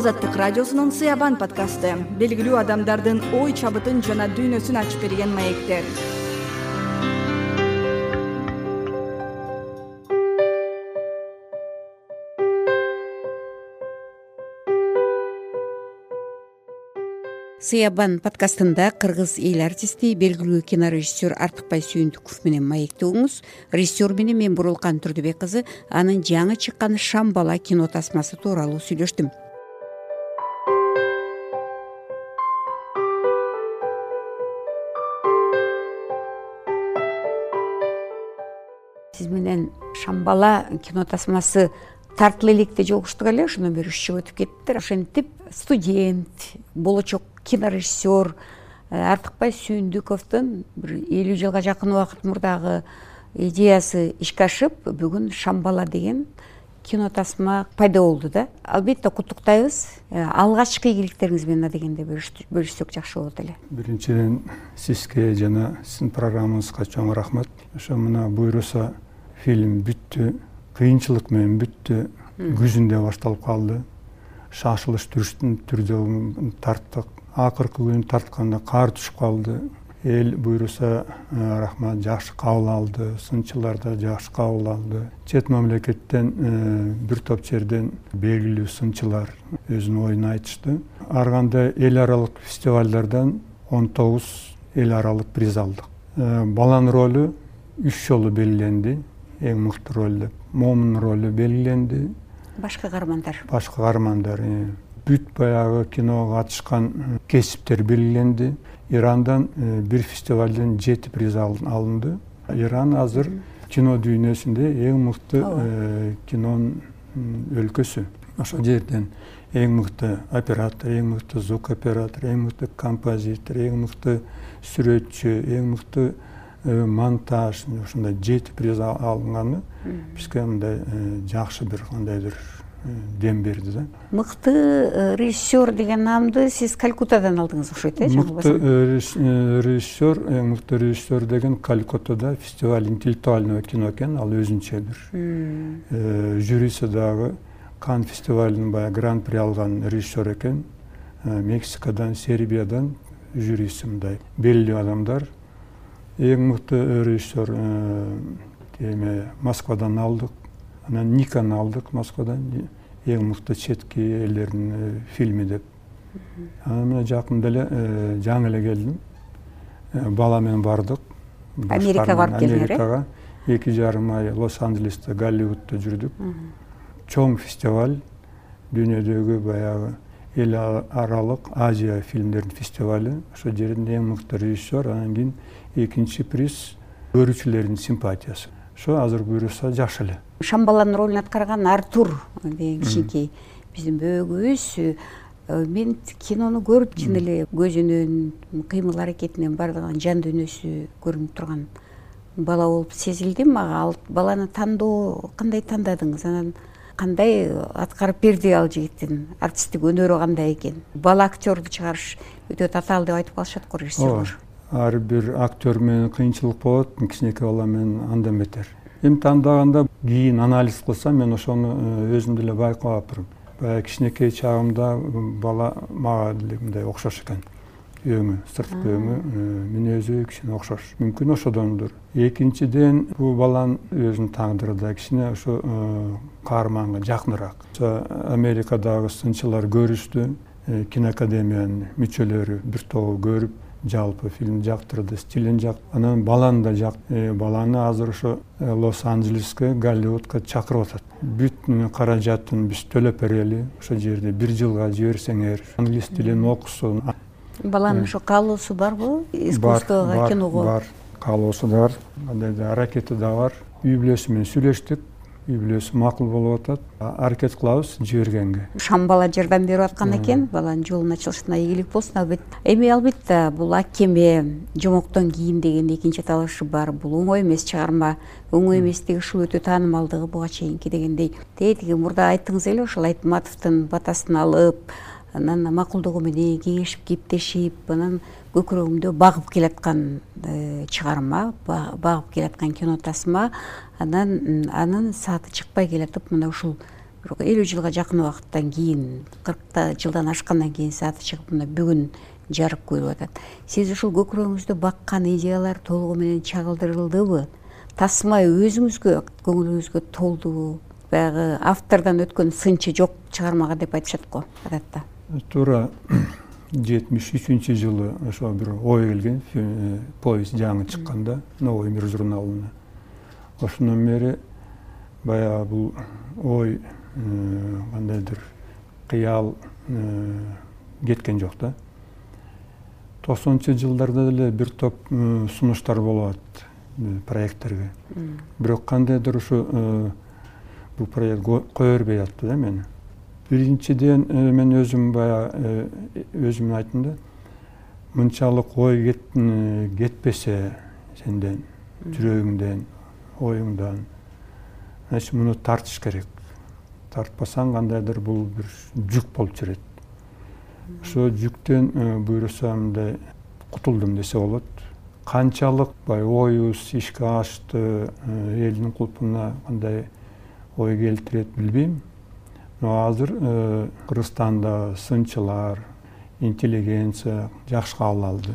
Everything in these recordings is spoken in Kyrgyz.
азаттык радиосунун сыябан подкасты. Белгилүү адамдардын ой чабытын жана дүйнөсүн ачып берген маектер. Сыябан подкастында кыргыз эл артисти белгилүү кинорежиссер артыкбай сүйүндүков менен маекти режиссер менен мен бурулкан турдубек кызы анын жаңы чыккан шам бала кино тасмасы тууралуу сүйлөштүм менен шам бала кино тасмасы тартыла электе жолугуштук эле ошондон бери үч жыл өтүп кетиптир. Ошентип студент болочок кинорежиссер э, артыкбай сүйүндүковдун бир элүү жылга жакын убакыт мурдагы идеясы ишке ашып бүгүн шам бала деген кино тасма пайда болду да. Албетте куттуктайбыз э, алгачкы ийгиликтериңиз менен адегенде бөлүшсөк жакшы болот эле. Биринчиден сизге жана сиздин программаңызга чоң рахмат. Ошо мына буюрса фильм бүттү кыйынчылык менен бүттү күзүндө башталып калды. Шашылыш түрдө тарттык акыркы күнү тартканда каар түшүп калды. Эл буюрса э, рахмат жакшы кабыл алды сынчылар да жакшы кабыл алды. Чет мамлекеттен э, бир топ жерден белгилүү сынчылар өзүнүн оюн айтышты. Ар кандай эл аралык фестивалдардан он тогуз эл аралык приз алдык. Э, баланын ролу үч жолу белгиленди эң мыкты роль деп момундун ролу белгиленди. Башкы каармандар башкы каармандар бүт баягы киного катышкан кесиптер белгиленди. Ирандан э, бир фестивалден жети приз алынды. Иран азыр кино дүйнөсүндө эң мыкты э, кинонун өлкөсү. Ошол жерден эң мыкты оператор эң мыкты звук оператор эң мыкты композитор эң мыкты сүрөтчү эң мыкты э, монтаж ушундай жети приз алынганы бизге мындай жакшы бир кандайдыр дем берди да. Мыкты э, режиссер деген наамды сиз калькутадан алдыңыз окшойт э мыкты э, э, режиссер эң мыкты режиссер деген калькутада фестиваль интеллектуального кино экен ал өзүнчө бир жюриси дагы кан фестивалынын баягы гран при алган режиссер экен. Мексикадан сербиядан жюриси мындай. Белгилүү адамдар эң мыкты режиссер эме москвадан алдык. Анан никаны алдык москвадан. Эң мыкты четки элдердин э, фильми деп. Анан мына жакында эле э, жаңы эле келдим. Э, бала менен бардык америкага барып келдиңер э? Америкага. Эки жарым ай лос анджелесте голливудта жүрдүк. Чоң фестиваль. Дүйнөдөгү баягы эл аралык азия фильмдердин фестивалю ошол жердин эң мыкты режиссер. Анан кийин экинчи приз көрүүчүлөрдүн симпатиясы. Ошо азыр буюрса жакшы эле. Шам баланын ролун аткарган артур деген кичинекей биздин бөөкүбүз э, мен кинону көрүп чын эле көзүнөн кыймыл аракетинен баардыгынан жан дүйнөсү көрүнүп турган бала болуп сезилди мага ал баланы тандоо кандай тандадыңыз? Анан кандай аткарып берди ал жигиттин? Артисттик өнөрү кандай экен? Бала актерду чыгарыш өтө татаал деп айтып калышат го режиссерлор ар бир актер менен кыйынчылык болот кичинекей бала менен андан бетер. Эми тандаганда кийин анализ кылсам мен ошону э, өзүм деле байкап баягы кичинекей чагымда бала мага деле мындай окшош экен. Өңү сырткы өңү э, мүнөзү кичине окшош. Мүмкүн ошодондур. Экинчиден бул баланын өзүнүн тагдыры да кичине ошо э, каарманга жакыныраак. Америкадагы сынчылар көрүштү киноакадемиянын мүчөлөрү бир тобу көрүп жалпы фильмди жактырды стилин жакты анан баланы да жакты э, баланы азыр ошо э, лос анджелеске голливудка чакырып атат. Бүт каражатын биз төлөп берели ошол жерде бир жылга жиберсеңер. Англис тилин окусун баланын ошо каалоосу барбы искусствого киного. бар. Каалоосу да бар кандайдыр аракети да бар. Үй бүлөсү менен сүйлөштүк үй бүлөсү макул болуп атат. Аракет кылабыз жибергенге. Шам бала жардам берип аткан экен. Баланын жолунун ачылышына ийгилик болсун албетте. Эми албетте бул акеме жомоктон кийин деген экинчи аталышы бар. Бул оңой эмес чыгарма. Оңой эместиги ушул өтө таанымалдыгы буга чейинки дегендей. Тетиги мурда айттыңыз эле ошол айтматовдун батасын алып анан макулдугу менен кеңешип кептешип анан көкүрөгүмдө багып келаткан э, чыгарма багып келаткан кино тасма анан анын сааты чыкпай келатып мына ушул бирок элүү жылга жакын убакыттан кийин кыркта жылдан ашкандан кийин сааты чыгып мына бүгүн жарык көрүп атат. Сиз ушул көкүрөгүңүздө баккан идеялар толугу менен чагылдырылдыбы? Тасма өзүңүзгө көңүлүңүзгө толдубу? Баягы автордон өткөн сынчы жок чыгармага деп айтышат го адатта туура жетимиш үчүнчү жылы ошо бир ой келген э, повесть жаңы чыкканда новый мир журналына ошондон бери баягы бул ой э, кандайдыр кыял э, кеткен жок да. Токсонунчу жылдарда деле бир топ сунуштар болуп атат проекттерге. Бирок кандайдыр ушу бул проект кое бербей атты да мени биринчиден э, мен өзүм баягы э, өзүм айттым да мынчалык ой кетпесе сенден жүрөгүңдөн оюңдан значит муну тартыш керек. Тартпасаң кандайдыр бул бир жүк болуп жүрөт. Ошол жүктөн э, буюрса мындай кутулдум десе болот. Канчалык баягы оюбуз ишке ашты элдин кулпуна кандай ой келтирет билбейм азыр э, кыргызстанда сынчылар интеллигенция жакшы кабыл алды.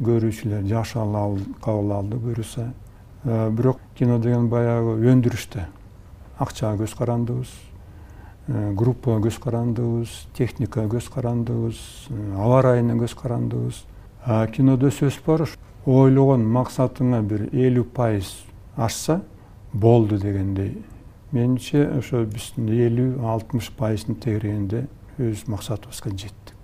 Көрүүчүлөр жакшы кабыл алды буюрса э, бирок кино деген баягы өндүрүш да акчага көз карандыбыз э, группага көз карандыбыз техникага көз карандыбыз аба ырайына көз карандыбыз. А кинодо сөз бар ойлогон максатыңа бир элүү пайыз ашса болду дегендей менимче ошо биздин элүү алтымыш пайызын тегерегенде өз максатыбызга жеттик.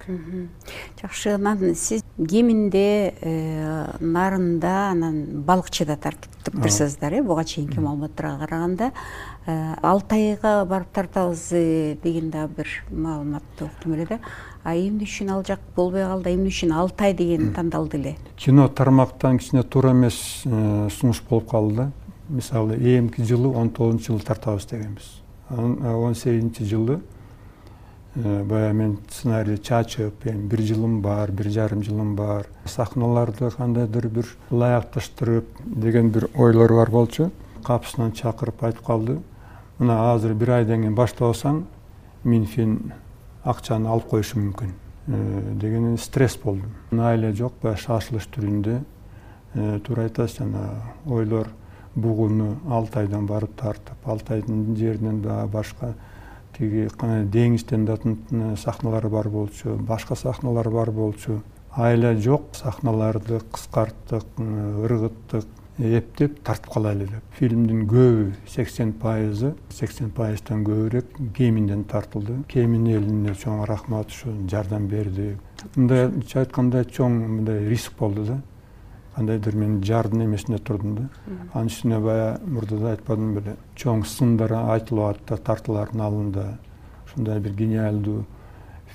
Жакшы анан сиз кеминде э, нарында анан балыкчыда тартыптырсыздар э буга чейинки маалыматтарга караганда э, алтайга барып тартабыз э, деген дагы бир маалыматты уктум эле да. А эмне үчүн ал жак болбой калды? Эмне үчүн алтай деген тандалды эле? Кино тармактан кичине туура эмес сунуш болуп калды да мисалы эмки жылы он тогузунчу жылы тартабыз дегенбиз. Анан он сегизинчи жылы э, баягы мен сценарийди чачып эми бир жылым бар бир жарым жылым бар. Сахналарды кандайдыр бир ылайыкташтырып деген бир ойлор бар болчу. Капысынан чакырып айтып калды. Мына азыр бир айдан кийин баштабасаң минфин акчаны алып коюшу мүмкүн. Э, деген стресс болдум. Айла жок баягы шашылыш түрүндө э, туура айтасыз жана ойлор бугуну алтайдан барып тартып алтайдын жеринен дагы башка тиги деңизден да сахналар бар болчу башка сахналар бар болчу. Айла жок сахналарды кыскарттык ыргыттык эптеп тартып калайлы деп фильмдин көбү сексен пайызы сексен пайыздан көбүрөөк кеминден тартылды. Кемин элине чоң рахмат ушу жардам берди. Мындайча айтканда чоң мындай риск болду да кандайдыр мен жардын эмесинде турдум да. Анын үстүнө баягы мурда да айтпадымбы беле. Чоң сындар айтылып атат тартуулардын алдында ушундай бир гениалдуу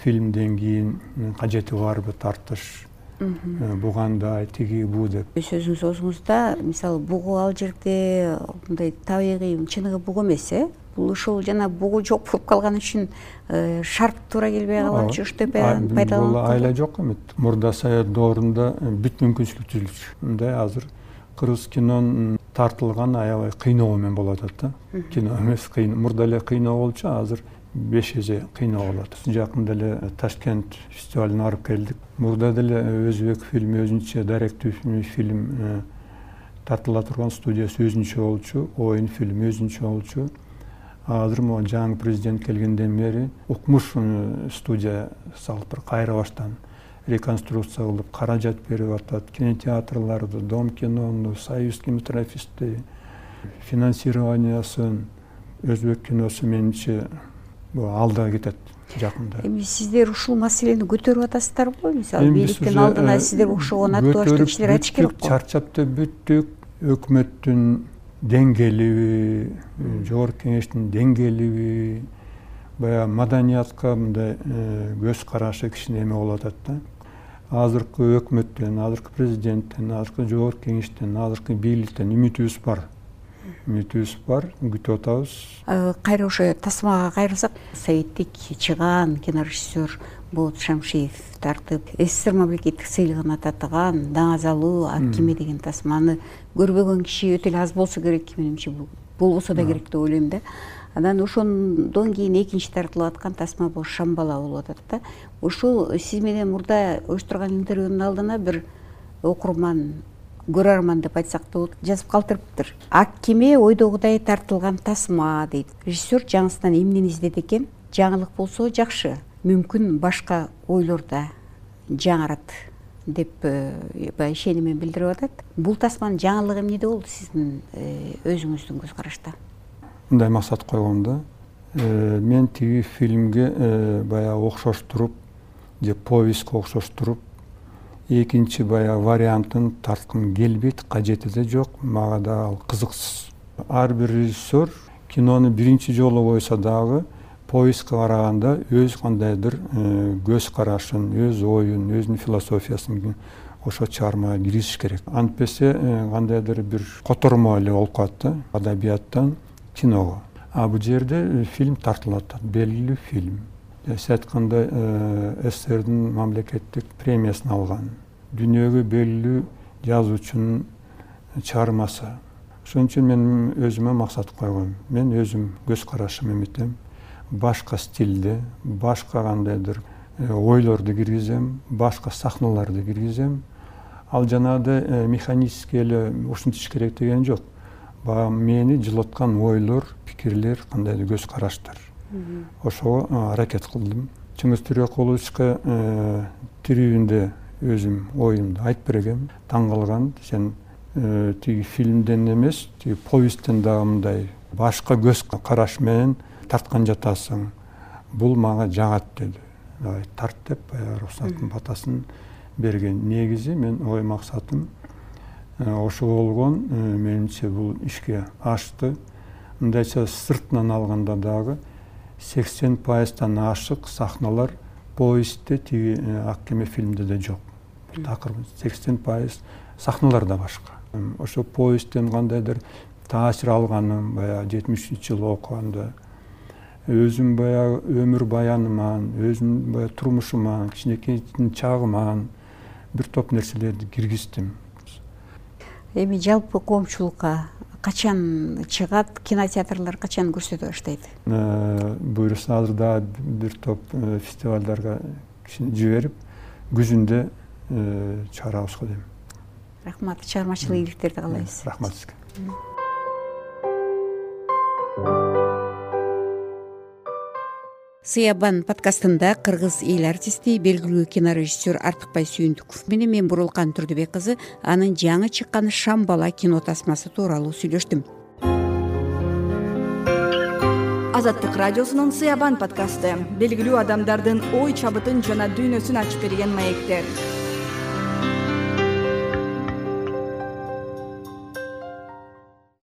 фильмден кийин кажети барбы тартыш э, бугандай тиги бу деп. Сөзүңүз оозуңузда мисалы бугу ал жерде мындай табигый чыныгы бугу эмес э бул ушул жана бугу жок болуп калган үчүн э, шарт туура келбей калып ошентип бул айла жок мурда совет доорунда э, бүт мүмкүнчүлүк түзүлчү мындай азыр кыргыз кинонун тартылганы аябай кыйноо менен болуп атат да. Кино эмес мурда эле кыйноо болчу азыр беш эсе кыйноо болуп атат. Жакында эле ташкент фестивалына барып келдик. Мурда деле өзбек фильми өзүнчө даректүү фильм э, тартыла турган студиясы өзүнчө болчу оюн фильм өзүнчө болчу азыр могу жаңы президент келгенден бери укмуш студия салып бир кайра баштан реконструкция кылып каражат берип атат. Кинотеатрларды дом кинону союз кинематографисти финансированиясын өзбек киносу менимче алда кетет жакында эми сиздер ушул маселени көтөрүп атасыздарбы мисалы бийликтин алдына сиздерге окшогон аттуу кишилер айтыш керек го. чарчап да бүттүк өкмөттүн деңгээлиби жогорку кеңештин деңгээлиби баягы маданиятка мындай э, көз карашы кичине эме болуп атат да. Азыркы өкмөттөн азыркы президенттен азыркы жогорку кеңештен азыркы бийликтен үмүтүбүз бар. Үмүтүбүз бар. Күтүп атабыз. Э, кайра ошо тасмага кайрылсак советтик чыгаан кинорежиссер болот шамшиев тартып ссср мамлекеттик сыйлыгына татыган даңазалуу ак кеме деген тасманы көрбөгөн киши өтө эле аз болсо керек менимче болбосо да керек деп ойлойм да. Анан ошондон кийин экинчи тартылып аткан тасма бул шамбала болуп атат да. Ушул сиз менен мурда уюштурган интервьюнун алдына бир окурман көрөрман деп айтсак да болот жазып калтырыптыр. Ак кеме ойдогудай тартылган тасма дейт. Режиссер жаңысынан эмнени издеди экен? Жаңылык болсо жакшы мүмкүн башка ойлор да жаңырат деп э, баягы ишенимин билдирип атат. Бул тасманын жаңылыгы эмнеде болду сиздин э, өзүңүздүн көз карашта мындай максат койгом да. Э, мен тиги фильмге баягы окшоштуруп же повестьке окшоштуруп экинчи баягы вариантын тарткым келбейт кажети да жок. Мага да ал кызыксыз. Ар бир режиссер кинону биринчи жолу койсо дагы повестьке караганда өз кандайдыр э, көз карашын өз оюн өзүнүн философиясын ошо чыгармага киргизиш керек. Антпесе э, кандайдыр бир котормо эле болуп калат да адабияттан киного. А бул жерде э, фильм тартылып атат белгилүү фильм. Сиз айткандай сссрдин мамлекеттик премиясын алган. Дүйнөгө белгилүү жазуучунун чыгармасы. Ошон үчүн мен өзүмө максат койгом мен өзүм көз карашым эметем башка стилде башка кандайдыр э, ойлорду киргизем башка сахналарды киргизем. Ал жанагыдай э, механический эле ушинтиш керек деген жок. Баягы мени жылыткан ойлор пикирлер кандайдыр көз караштар ошого аракет кылдым. Чыңгыз төрекуловичка э, тирүүндө өзүм оюмду айтып бергем. Таң калган сен тиги фильмден эмес тиги повесттен дагы мындай башка көз караш менен тарткан жатасың бул мага жагат деди. Давай тарт деп баягы уруксатын батасын берген. Негизи мен ой максатым э, ошол болгон э, менимче бул ишке ашты. Мындайча сыртынан алганда дагы сексен пайыздан ашык сахналар повестьте тиги э, ак кеме фильмде да жок. Такыр сексен пайыз сахналар да башка. Ошо повесттен кандайдыр таасир алганым баягы жетимишинчи жылы окуганда өзүм баягы өмүр баяныман өзүмдүн баягы турмушуман кичинекей чагыман бир топ нерселерди киргиздим. Эми жалпы коомчулукка качан чыгат кинотеатрлар качан көрсөтө баштайт? Э, буюрса азыр дагы бир топ э, фестивалдарга кичине жиберип күзүндө э, чыгарабыз го дейм рахмат чыгармачылык ийгиликтерди каалайбыз рахмат сизге сыябан подкастында кыргыз эл артисти белгилүү кинорежиссер артыкбай сүйүндүков менен мен бурулкан турдубек кызы анын жаңы чыккан шамбала кино тасмасы тууралуу сүйлөштүм. Азаттык радиосунун сыябан подкасты. Белгилүү адамдардын ой чабытын жана дүйнөсүн ачып берген маектер